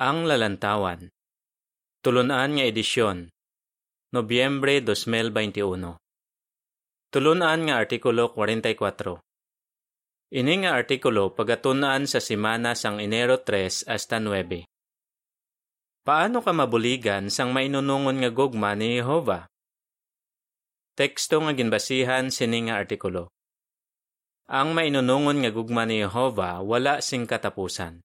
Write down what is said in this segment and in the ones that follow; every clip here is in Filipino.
Ang Lalantawan. Tulunan nga edisyon. Nobyembre 2021 Tulunan nga artikulo 44 Ini nga artikulo pagatunan sa simana sang Enero 3 hasta 9 Paano ka mabuligan sang mainunungon nga gugma ni Jehova? Teksto nga ginbasihan sini nga artikulo. Ang mainunungon nga gugma ni Jehova wala sing katapusan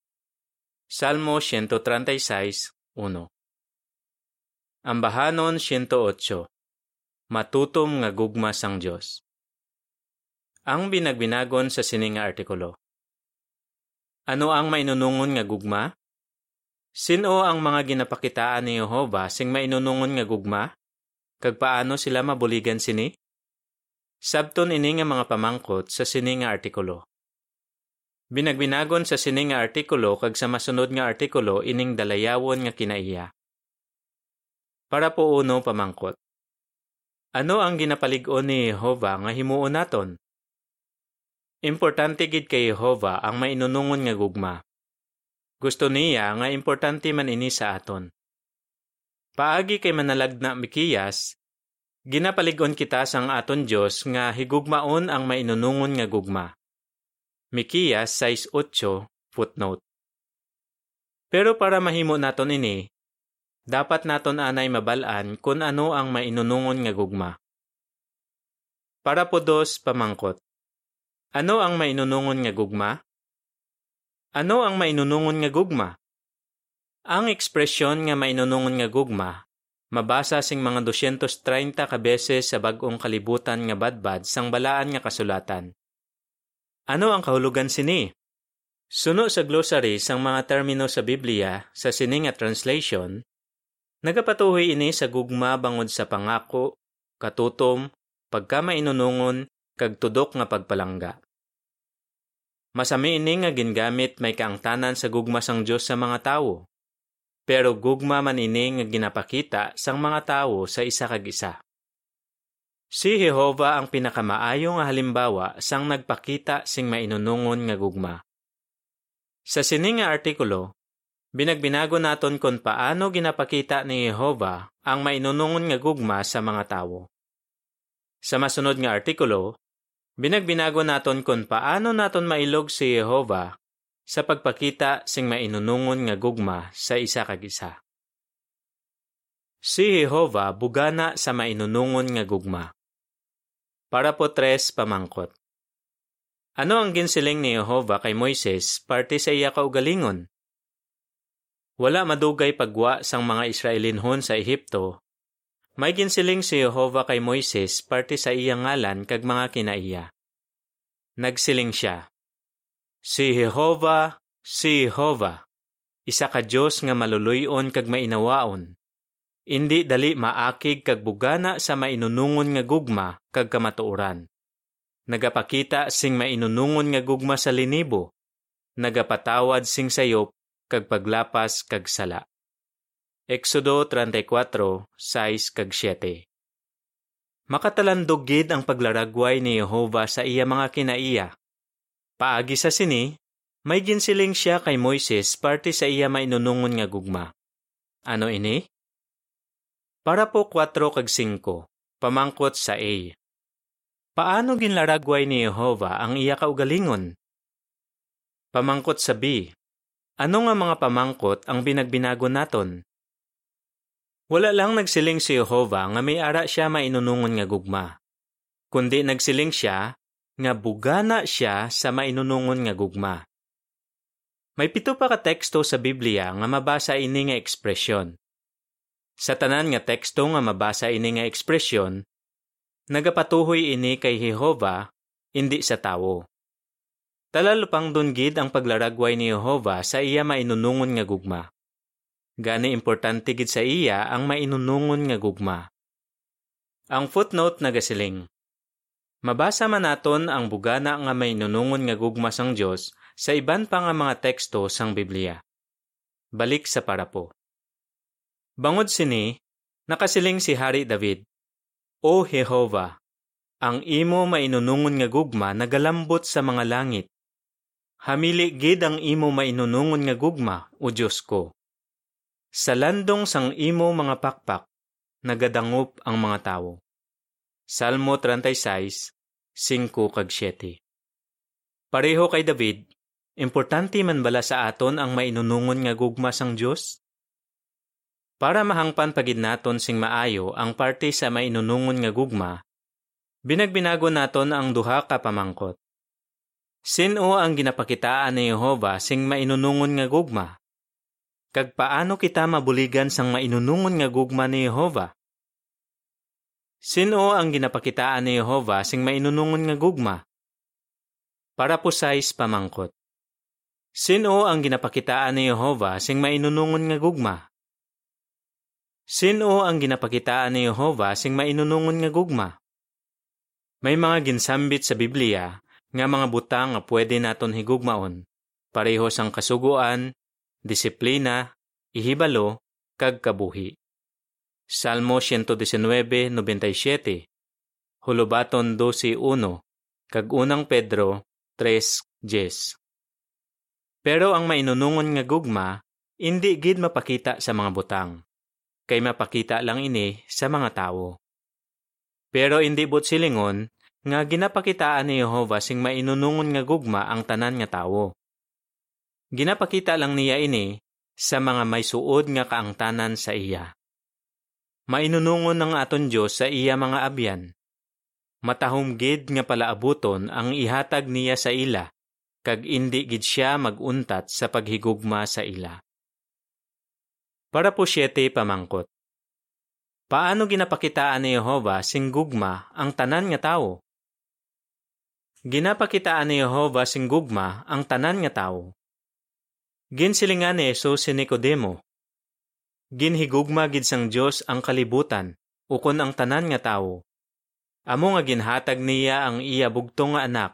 Salmo 136, 1 Ambahanon 108 Matutom nga gugma sang Dios Ang binagbinagon sa sining nga artikulo Ano ang mainunungon nga gugma? Sino ang mga ginapakitaan ni Jehova sing mainunungon nga gugma? Kag paano sila mabuligan sini? Sabton ini nga mga pamangkot sa sini nga artikulo. Binagbinagon sa sini nga artikulo kag sa masunod nga artikulo ining dalayawon nga kinaiya. Para po uno pamangkot. Ano ang ginapalig-on ni Jehova nga himuon naton? Importante gid kay Jehova ang mainunungon nga gugma. Gusto niya nga importante man ini sa aton. Paagi kay manalagna Mikiyas, ginapalig-on kita sang aton Dios nga higugmaon ang mainunungon nga gugma. Mikiyas 6.8 footnote. Pero para mahimo naton ini, dapat naton anay mabalaan kung ano ang mainunungon nga gugma. Para po dos pamangkot. Ano ang mainunungon nga gugma? Ano ang mainunungon nga gugma? Ang ekspresyon nga mainunungon nga gugma, mabasa sing mga 230 ka beses sa bag-ong kalibutan nga badbad sang balaan nga kasulatan. Ano ang kahulugan sini? Suno sa glossary sang mga termino sa Biblia sa sini nga translation, nagapatuhoy ini sa gugma bangod sa pangako, katutom, pagkamainunungon, kag tudok nga pagpalangga. Masami ini nga gingamit may kaangtanan sa gugma sang Dios sa mga tawo. Pero gugma man ini nga ginapakita sang mga tawo sa isa kag isa. Si Jehova ang pinakamaayo nga halimbawa sang nagpakita sing mainunungon nga gugma. Sa sini nga artikulo, binagbinago naton kung paano ginapakita ni Jehova ang mainunungon nga gugma sa mga tawo. Sa masunod nga artikulo, binagbinago naton kung paano naton mailog si Jehova sa pagpakita sing mainunungon nga gugma sa isa kag isa. Si Jehova bugana sa mainunungon nga gugma. Para po tres pamangkot. Ano ang ginsiling ni Jehova kay Moises parte sa iya kaugalingon? Wala madugay pagwa sang mga Israelinhon sa Ehipto. May ginsiling si Jehova kay Moises parte sa iya ngalan kag mga kinaiya. Nagsiling siya. Si Jehova, si Jehova, isa ka Dios nga maluluyon kag mainawaon. Indi dali maakig kag bugana sa mainunungon nga gugma kag kamatuoran. Nagapakita sing mainunungon nga gugma sa linibo. Nagapatawad sing sayop kag paglapas kag sala. Exodo 34:6 kag 7. Makatalandog gid ang paglaragway ni Jehova sa iya mga kinaiya. Paagi sa sini, may ginsiling siya kay Moises parte sa iya mainunungon nga gugma. Ano ini? Para po 4 kag 5, pamangkot sa A. Paano ginlaragway ni Jehova ang iya kaugalingon? Pamangkot sa B. Ano nga mga pamangkot ang binagbinago naton? Wala lang nagsiling si Jehova nga may ara siya mainunungon nga gugma. Kundi nagsiling siya nga bugana siya sa mainunungon nga gugma. May pito pa ka teksto sa Biblia nga mabasa ini nga ekspresyon. Sa tanan nga teksto nga mabasa ini nga ekspresyon, nagapatuhoy ini kay Jehova, hindi sa tawo. Talalupang dunggid ang paglaragway ni Jehova sa iya mainunungon nga gugma. Gani importante gid sa iya ang mainunungon nga gugma. Ang footnote nagasiling. Mabasa man naton ang bugana nga mainunungon nga gugma sang Dios sa iban pa nga mga teksto sang Biblia. Balik sa parapo. Bangod sini, nakasiling si Hari David, O Jehova, ang imo mainunungon nga gugma nagalambot sa mga langit. Hamili gid ang imo mainunungon nga gugma, o Diyos ko. Sa landong sang imo mga pakpak, nagadangop ang mga tawo. Salmo 36, 5 kag 7. Pareho kay David, importante man bala sa aton ang mainunungon nga gugma sang Dios? Para mahangpan pagid naton sing maayo ang parte sa mainunungon nga gugma, binagbinago naton ang duha ka pamangkot. Sino ang ginapakitaan ni Jehova sing mainunungon nga gugma? Kag paano kita mabuligan sang mainunungon nga gugma ni Jehova? Sino ang ginapakitaan ni Jehova sing mainunungon nga gugma? Para po sais pamangkot. Sino ang ginapakitaan ni Jehova sing mainunungon nga gugma? Sino ang ginapakitaan ni Jehova sing mainunungon nga gugma? May mga ginsambit sa Biblia nga mga butang nga pwede naton higugmaon, pareho sang kasuguan, disiplina, ihibalo, kag kabuhi. Salmo 119:97, Hulubaton 12:1, kag unang Pedro 3:10. Pero ang mainunungon nga gugma, hindi gid mapakita sa mga butang. Kay mapakita lang ini sa mga tawo. Pero hindi but silingon nga ginapakitaan ni Jehova sing mainunungon nga gugma ang tanan nga tawo. Ginapakita lang niya ini sa mga may suod nga kaangtanan sa iya mainunungon ng aton Diyos sa iya mga abyan. Matahumgid nga palaabuton ang ihatag niya sa ila, kag indi gid siya maguntat sa paghigugma sa ila. Para po siyete pamangkot. Paano ginapakitaan ni Jehova sing gugma ang tanan nga tawo? Ginapakitaan ni Jehova sing gugma ang tanan nga tawo. Ginsilingan ni Jesus si Nicodemo, ginhigugma gid sang Dios ang kalibutan ukon ang tanan nga tawo. Amo nga ginhatag niya ang iya bugtong nga anak,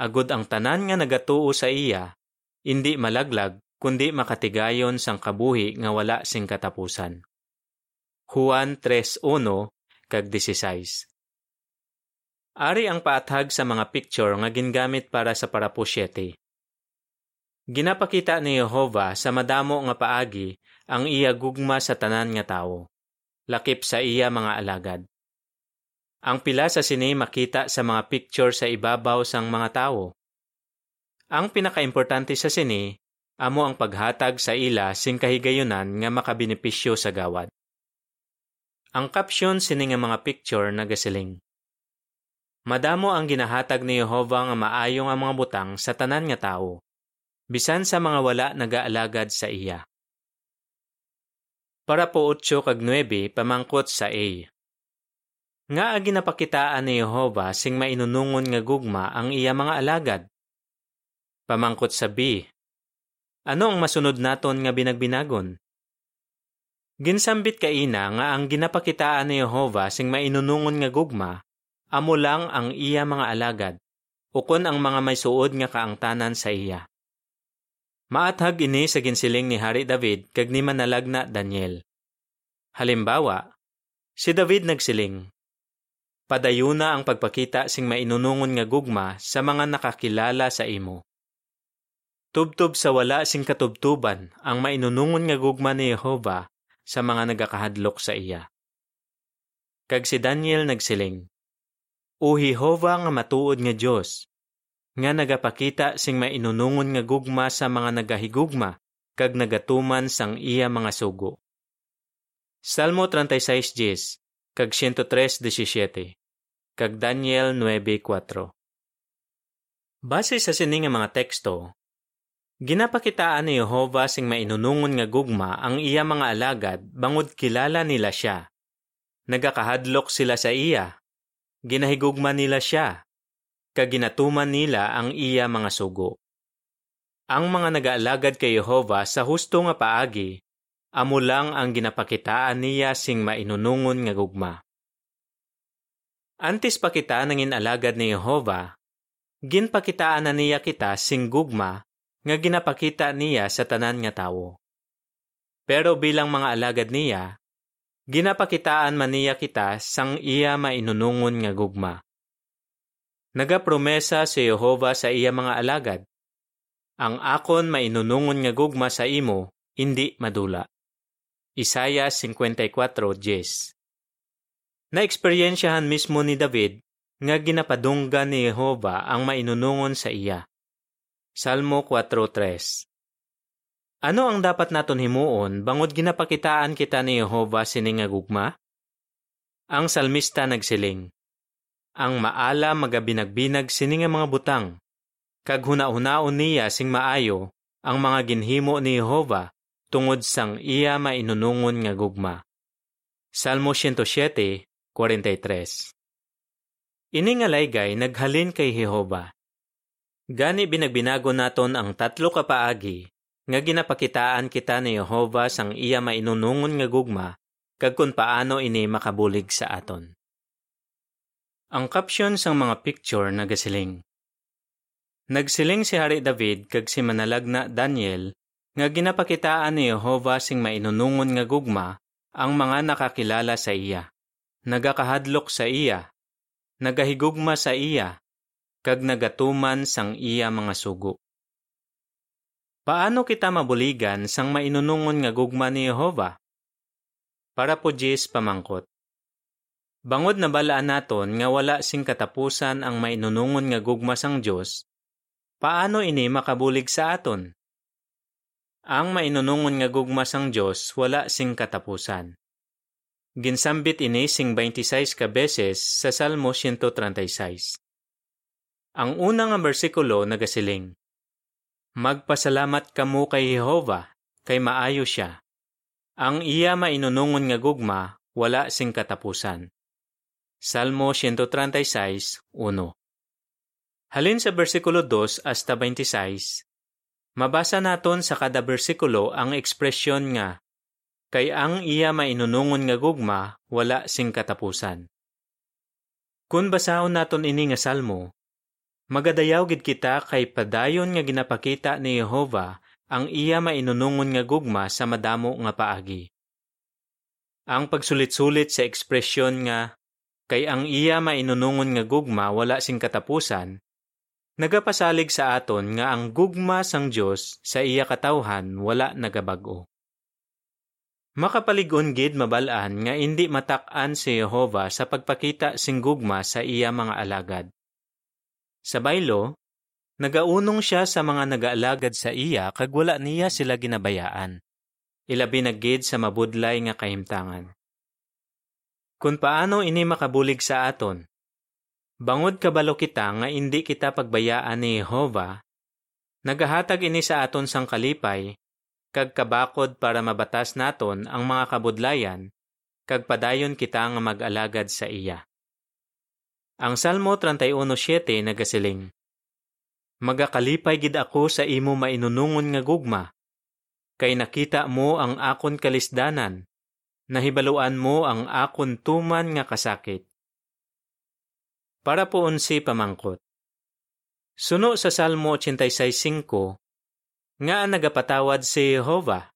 agud ang tanan nga nagatuo sa iya, indi malaglag kundi makatigayon sang kabuhi nga wala sing katapusan. Juan 3:1 kag 16. Ari ang paathag sa mga picture nga gingamit para sa parapusyete. Ginapakita ni Jehova sa madamo nga paagi ang iya gugma sa tanan nga tawo. Lakip sa iya mga alagad. Ang pila sa sini makita sa mga picture sa ibabaw sang mga tawo. Ang pinakaimportante sa sini, amo ang paghatag sa ila sing kahigayunan nga makabenepisyo sa gawad. Ang caption sini nga mga picture nagasiling. Madamo ang ginahatag ni Jehova nga maayong ang mga butang sa tanan nga tawo, bisan sa mga wala nagaalagad sa iya. Para po 8 kag 9 pamangkot sa A. Nga agi napakitaan ni Jehova sing mainunungon nga gugma ang iya mga alagad. Pamangkot sa B. Ano ang masunod naton nga binagbinagon? Ginsambit kaina nga ang ginapakitaan ni Jehova sing mainunungon nga gugma, amo lang ang iya mga alagad, ukon ang mga may suod nga kaangtanan sa iya. Maathag ini sa ginsiling ni Hari David kag ni manalagna Daniel. Halimbawa, si David nagsiling, Padayuna ang pagpakita sing mainunungon nga gugma sa mga nakakilala sa imo. Tubtob sa wala sing katubtuban ang mainunungon nga gugma ni Jehova sa mga nagakahadlok sa iya. Kag si Daniel nagsiling, O Jehova nga matuod nga Dios, nga nagapakita sing mainunungon nga gugma sa mga nagahigugma kag nagatuman sang iya mga sugo. Salmo 36:10 kag 103:17 kag Daniel 9:4. Base sa sining nga mga teksto, ginapakitaan ni Jehova sing mainunungon nga gugma ang iya mga alagad bangod kilala nila siya. Nagakahadlok sila sa iya. Ginahigugma nila siya kaginatuman nila ang iya mga sugo. Ang mga nagaalagad kay Jehova sa husto nga paagi, amo lang ang ginapakitaan niya sing mainunungon nga gugma. Antes pa kita nangin alagad ni Jehova, ginpakitaan na niya kita sing gugma nga ginapakita niya sa tanan nga tawo. Pero bilang mga alagad niya, ginapakitaan man niya kita sang iya mainunungon nga gugma. Nagapromesa si Jehova sa iya mga alagad. Ang akon mainunungon nga gugma sa imo, hindi madula. Isaya 54:10. Naeksperyensyahan mismo ni David nga ginapadunggan ni Jehova ang mainunungon sa iya. Salmo 4:3. Ano ang dapat naton himuon bangod ginapakitaan kita ni Jehova sining gugma? Ang salmista nagsiling, Ang maala magabinagbinag sining nga mga butang, kag huna-hunaon niya sing maayo ang mga ginhimo ni Jehova tungod sang iya mainunungon nga gugma. Salmo 107:43. Ini nga laygay naghalin kay Jehova. Gani binagbinago naton ang tatlo ka paagi nga ginapakitaan kita ni Jehova sang iya mainunungon nga gugma kag kung paano ini makabulig sa aton. Ang caption sang mga picture nagasiling. Nagsiling si Hari David kag si manalagna Daniel nga ginapakitaan ni Jehova sing mainunungon nga gugma ang mga nakakilala sa iya. Nagakahadlok sa iya, nagahigugma sa iya, kag nagatuman sang iya mga sugo. Paano kita mabuligan sang mainunungon nga gugma ni Jehova? Para po Jis pamangkot. Bangod na balaan naton nga wala sing katapusan ang mainunungon nga gugma sang Dios, paano ini makabulig sa aton? Ang mainunungon nga gugma sang Dios wala sing katapusan. Ginsambit ini sing 26 ka beses sa Salmo 136. Ang unang nga bersikulo nagasiling, Magpasalamat kamo kay Jehova, kay maayo siya. Ang iya mainunungon nga gugma wala sing katapusan. Salmo 136, 1 Halin sa bersikulo 2 hasta 26, Mabasa naton sa kada bersikulo ang ekspresyon nga, kay ang iya mainunungon nga gugma, wala sing katapusan. Kung basahon naton ini nga salmo, magadayaw gid kita kay padayon nga ginapakita ni Jehova ang iya mainunungon nga gugma sa madamo nga paagi. Ang pagsulit-sulit sa ekspresyon nga, kay ang iya mainunungon nga gugma wala sing katapusan, Nagapasalig sa aton nga ang gugma sang Dios sa iya katawhan wala nagabag-o. Makapaligon gid mabalaan nga indi matak-an si Jehova sa pagpakita sing gugma sa iya mga alagad. Sa baylo, nagaunong siya sa mga nagaalagad sa iya kag wala niya sila ginabayaan. Ilabi na sa mabudlay nga kahimtangan. Kung paano ini makabulig sa aton, Bangod kabalo kita nga indi kita pagbayaan ni Jehova, nagahatag ini sa aton sang kalipay, kag kabakod para mabatas naton ang mga kabudlayan, kag padayon kita nga mag-alagad sa iya. Ang Salmo 31.7 nagasiling, Magakalipay gid ako sa imo mainunungon nga gugma, kay nakita mo ang akon kalisdanan, nahibaluan mo ang akon tuman nga kasakit para po unsi pamangkot. Suno sa Salmo 86.5, nga nagapatawad si Jehova.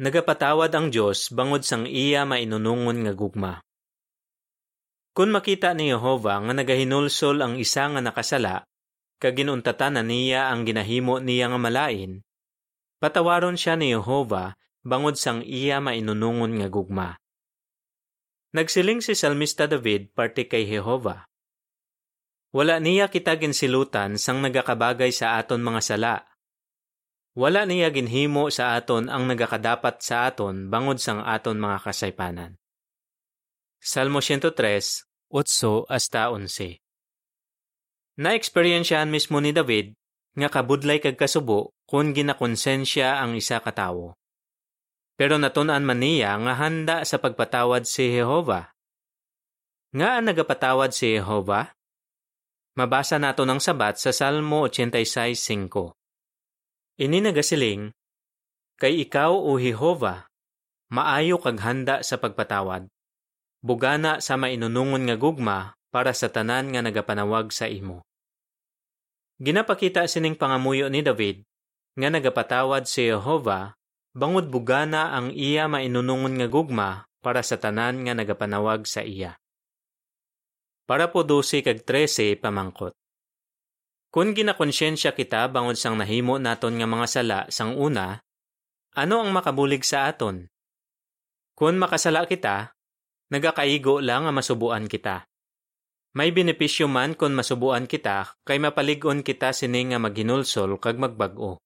Nagapatawad ang Diyos bangod sang iya mainunungon nga gugma. Kung makita ni Jehova nga nagahinulsol ang isa nga nakasala, kaginuntatan na niya ang ginahimo niya nga malain, patawaron siya ni Jehova bangod sang iya mainunungon nga gugma. Nagsiling si Salmista David parte kay Jehova. Wala niya kita ginsilutan sang nagakabagay sa aton mga sala. Wala niya ginhimo sa aton ang nagakadapat sa aton bangod sang aton mga kasaypanan. Salmo 103, 8 hasta 11 Na-eksperyensyahan mismo ni David nga kabudlay kag kasubo kung ginakonsensya ang isa katawo. Pero natunan man niya nga handa sa pagpatawad si Jehova. Nga ang nagapatawad si Jehova? Mabasa nato ng sabat sa Salmo 86.5. Ini nagasiling, Kay ikaw o Jehova, maayo kag handa sa pagpatawad. Bugana sa mainunungon nga gugma para sa tanan nga nagapanawag sa imo. Ginapakita sining pangamuyo ni David nga nagapatawad si Jehova Bangod bugana ang iya mainunungon nga gugma para sa tanan nga nagapanawag sa iya. Para po 12 kag 13 pamangkot. Kung ginakonsyensya kita bangod sang nahimo naton nga mga sala sang una, ano ang makabulig sa aton? Kung makasala kita, nagakaigo lang nga masubuan kita. May benepisyo man kung masubuan kita, kay mapaligon kita sini nga maghinulsol kag magbag-o.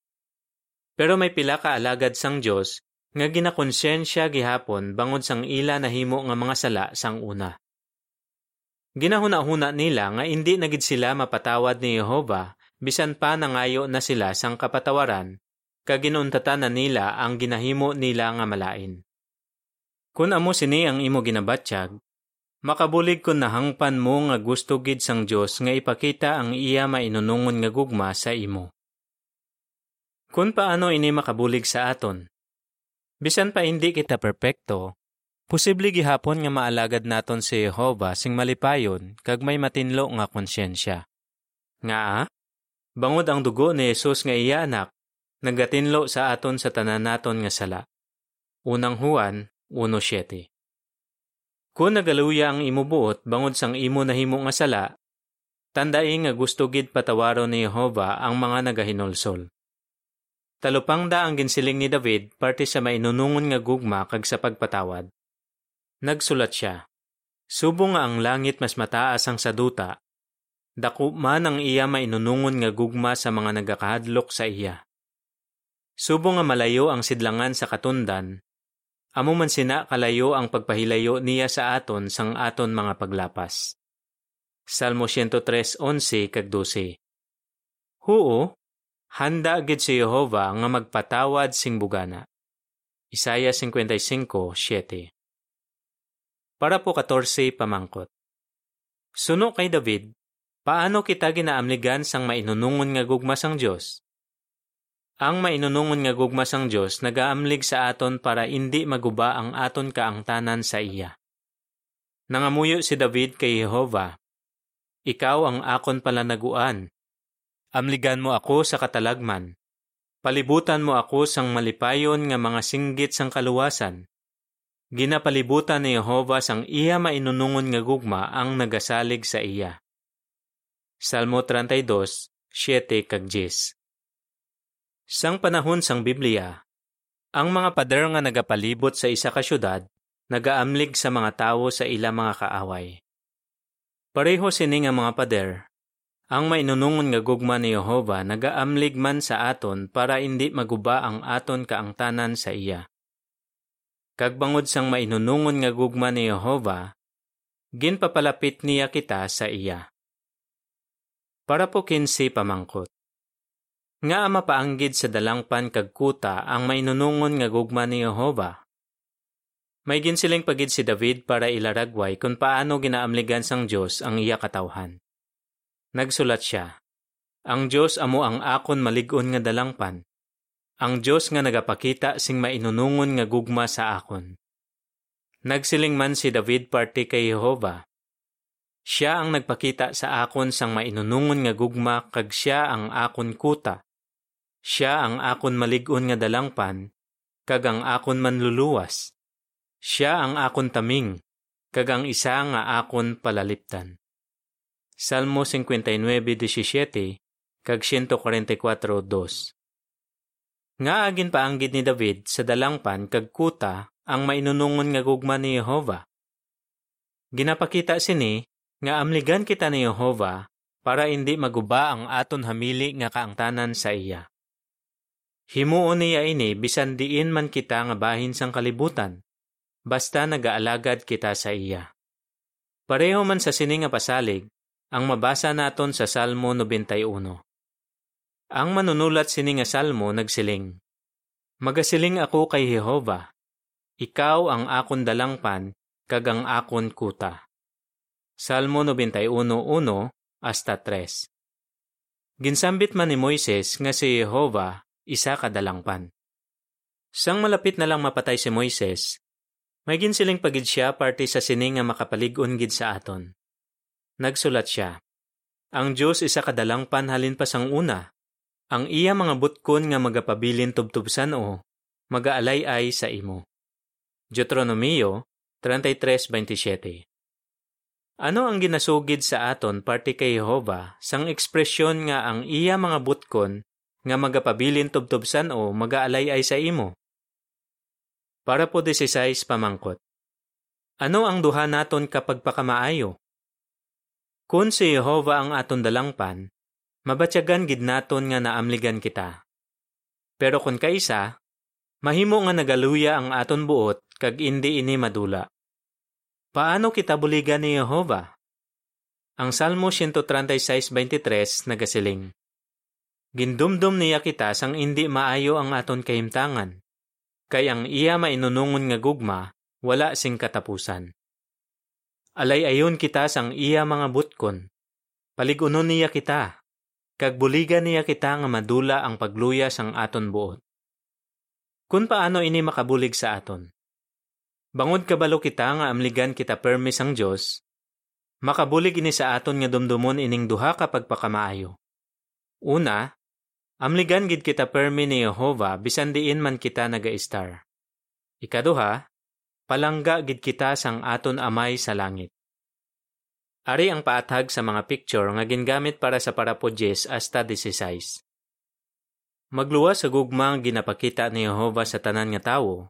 Pero may pila ka alagad sang Dios nga ginakonsensya gihapon bangod sang ila nahimo nga mga sala sang una. Ginahuna-huna nila nga hindi nagid sila mapatawad ni Jehova bisan pa nangayo na sila sang kapatawaran kag ginuntatan na nila ang ginahimo nila nga malain. Kun amo sini ang imo ginabatyag, makabulig kun nahangpan mo nga gusto gid sang Dios nga ipakita ang iya mainunungon nga gugma sa imo. Kun paano ini makabulig sa aton? Bisan pa hindi kita perpekto, posible gihapon nga maalagad naton si Jehova sing malipayon kag may matinlo nga konsyensya. Nga bangod ang dugo ni Jesus nga iya anak, nagatinlo sa aton sa tanan naton nga sala. Unang Juan 1.7 Kung nagaluya ang imo buot bangod sang imo nahimo nga sala, tandai nga gusto gid patawaro ni Jehova ang mga nagahinolsol. Talupang da ang ginsiling ni David parte sa mainunungon nga gugma kag sa pagpatawad. Nagsulat siya, Subo nga ang langit mas mataas ang saduta, dako man ang iya mainunungon nga gugma sa mga nagakahadlok sa iya. Subo nga malayo ang sidlangan sa katundan, Amo man sina kalayo ang pagpahilayo niya sa aton sang aton mga paglapas. Salmo 103:11 kag 12. Huo, handa gid si Jehova nga magpatawad sing bugana. Isaya 55:7. Para po 14 pamangkot. Suno kay David, paano kita ginaamligan sang mainunungon nga gugma sang Dios? Ang mainunungon nga gugma sang Dios nagaamlig sa aton para indi maguba ang aton kaangtanan sa iya. Nangamuyo si David kay Jehova, Ikaw ang akon palanaguan. Amligan mo ako sa katalagman. Palibutan mo ako sang malipayon nga mga singgit sang kaluwasan. Ginapalibutan ni Jehova sang iya mainunungon nga gugma ang nagasalig sa iya. Salmo 32, 7 kag 10 Sang panahon sang Biblia, ang mga pader nga nagapalibot sa isa ka syudad, nagaamlig sa mga tawo sa ila mga kaaway. Pareho sini nga mga pader, ang mainunungon nga gugma ni Jehova nagaamlig man sa aton para hindi maguba ang aton kaangtanan sa iya. Kagbangod sang mainunungon nga gugma ni Jehova, ginpapalapit niya kita sa iya. Para po kinsi pamangkot. Nga mapaanggid sa dalangpan kag kuta ang mainunungon nga gugma ni Jehova. May ginsiling pagid si David para ilaragway kung paano ginaamligan sang Diyos ang iya katawhan. Nagsulat siya, Ang Diyos amo ang akon maligon nga dalangpan. Ang Diyos nga nagapakita sing mainunungon nga gugma sa akon. Nagsiling man si David parte kay Jehova. Siya ang nagpakita sa akon sang mainunungon nga gugma kag siya ang akon kuta siya ang akon maligon nga dalangpan, kag ang akon manluluwas. Siya ang akon taming, kag ang isa nga akon palaliptan. Salmo 59:17 kag 144:2. Nga agin paanggid ni David sa dalangpan kag kuta ang mainunungon nga gugma ni Jehova. Ginapakita sini nga amligan kita ni Jehova para hindi maguba ang aton hamili nga kaangtanan sa iya. Himuon niya ini bisan diin man kita nga bahin sang kalibutan, basta nagaalagad kita sa iya. Pareho man sa sini nga pasalig, ang mabasa naton sa Salmo 91. Ang manunulat sini nga salmo nagsiling, Magasiling ako kay Jehova, ikaw ang akon dalangpan, kag ang akon kuta. Salmo 91.1 hasta 3 Ginsambit man ni Moises nga si Jehova isa kadalangpan. Sang malapit na lang mapatay si Moises, may ginsiling pagid siya parte sa sining nga makapaligon gid sa aton. Nagsulat siya, Ang Diyos isa kadalangpan halin pa sang una, ang iya mga butkon nga magapabilin tubtubsan o, magaalay-ay sa imo. Deuteronomio 33.27 Ano ang ginasugid sa aton parte kay Jehova sang ekspresyon nga ang iya mga butkon nga magapabilin tubtubsan o magaalay ay sa imo. Para po 16 pamangkot. Ano ang duha naton kapag pakamaayo? Kung si Jehova ang aton dalangpan, mabatyagan gid naton nga naamligan kita. Pero kung kaisa, mahimo nga nagaluya ang aton buot kag indi ini madula. Paano kita buligan ni Jehova? Ang Salmo 136:23 nagasiling. Gindumdum niya kita sang indi maayo ang aton kahimtangan. Kay ang iya mainunungon nga gugma, wala sing katapusan. Alay ayon kita sang iya mga butkon. Paligunon niya kita. Kag buligan niya kita nga madula ang pagluya sang aton buot. Kun paano ini makabulig sa aton? Bangod kabalo kita nga amligan kita permis ang Dios, makabulig ini sa aton nga dumdumon ining duha ka pagpakamaayo. Una, amligan gid kita permi ni Jehova bisan diin man kita naga-star. Ikaduha, palangga gid kita sang aton amay sa langit. Ari ang paathag sa mga picture nga gingamit para sa parapodjes hasta 16. Magluwas sa gugmang ginapakita ni Jehova sa tanan nga tawo.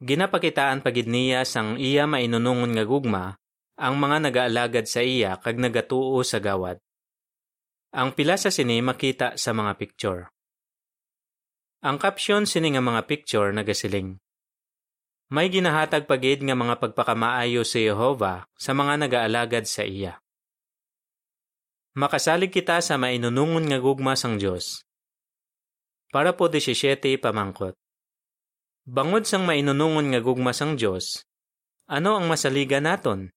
Ginapakitaan pagid niya sang iya mainunungon nga gugma ang mga nagaalagad sa iya kag nagatuo sa gawad. Ang pila sa sini makita sa mga picture. Ang caption sini nga mga picture nagasiling. May ginahatag pagid nga mga pagpakamaayo si Jehova sa mga nagaalagad sa iya. Makasalig kita sa mainunungon nga gugma sang Dios. Para po 17 pamangkot. Bangod sang mainunungon nga gugma sang Dios, ano ang masaliga naton?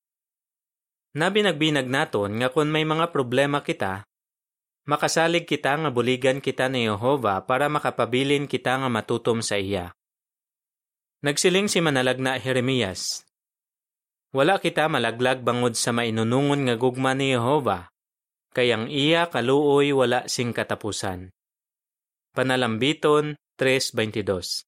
Nabinagbinag naton nga kung may mga problema kita, makasalig kita nga buligan kita ni Jehova para makapabilin kita nga matutom sa iya. Nagsiling si manalag na Jeremias. Wala kita malaglag bangod sa mainunungon nga gugma ni Jehova, kayang iya kaluoy wala sing katapusan. Panalambiton 3.22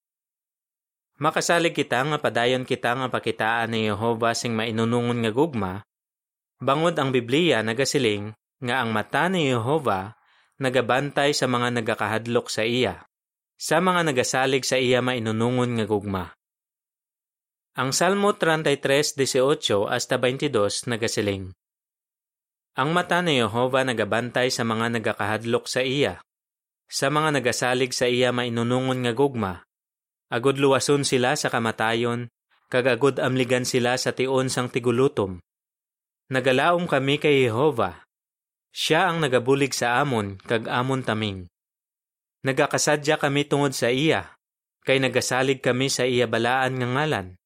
Makasalig kita nga padayon kita nga pakitaan ni Jehova sing mainunungon nga gugma, Bangod ang Biblia nagasiling nga ang mata ni Jehova nagabantay sa mga nagakahadlok sa iya, sa mga nagasalig sa iya mainunungon nga gugma. Ang Salmo 33:18 hasta 22 nagasiling. Ang mata ni Jehova nagabantay sa mga nagakahadlok sa iya, sa mga nagasalig sa iya mainunungon nga gugma. Agod luwason sila sa kamatayon, kag agod amligan sila sa tion sang tigulutom Nagalaom kami kay Jehova. Siya ang nagabulig sa amon, kag amon taming. Nagakasadya kami tungod sa iya, kay nagasalig kami sa iya balaan nga ngalan.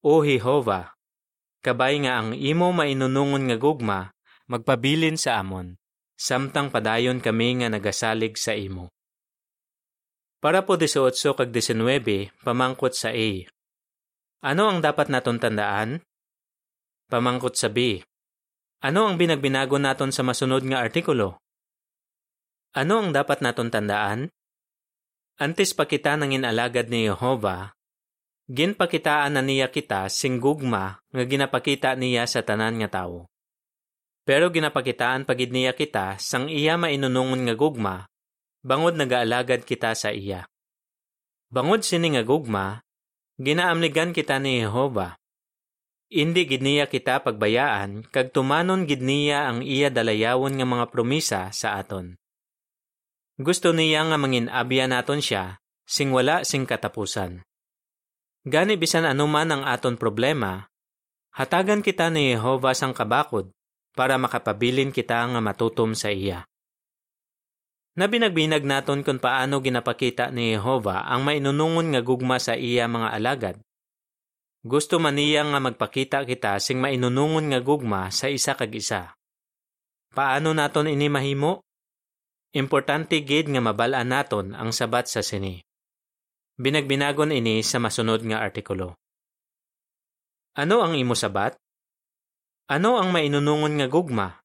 O Jehova, kabay nga ang imo mainunungon nga gugma, magpabilin sa amon, samtang padayon kami nga nagasalig sa imo. Para po 18 kag 19, pamangkot sa A. Ano ang dapat naton tandaan? Pamangkot sa B. Ano ang binagbinago naton sa masunod nga artikulo? Ano ang dapat naton tandaan? Antes pa kita nangin alagad ni Jehova, ginpakitaan na niya kita sing gugma nga ginapakita niya sa tanan nga tawo. Pero ginapakitaan pagid niya kita sang iya mainunungon nga gugma, bangod nagaalagad kita sa iya. Bangod sini nga gugma, ginaamligan kita ni Jehova. Indi gid niya kita pagbayaan, kag tumanon gid niya ang iya dalayawon nga mga promisa sa aton. Gusto niya nga mangin abya naton siya, sing wala sing katapusan. Gani bisan anuman ang aton problema, hatagan kita ni Jehova sang kabakod para makapabilin kita nga matutom sa iya. Nabinagbinag naton kung paano ginapakita ni Jehova ang mainunungon nga gugma sa iya mga alagad gusto man niya nga magpakita kita sing mainunungon nga gugma sa isa kag isa. Paano naton ini mahimo? Importante gid nga mabalaan naton ang sabat sa sini. Binagbinagon ini sa masunod nga artikulo. Ano ang imo sabat? Ano ang mainunungon nga gugma?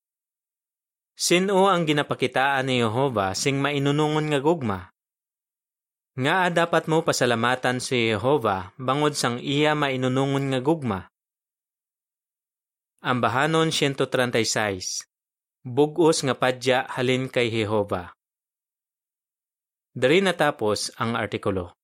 Sino ang ginapakitaan ni Jehova sing mainunungon nga gugma? Nga dapat mo pasalamatan si Jehova bangod sang iya mainunungon nga gugma. Ambahanon 136 Bugos nga padya halin kay Jehova. Dari natapos ang artikulo.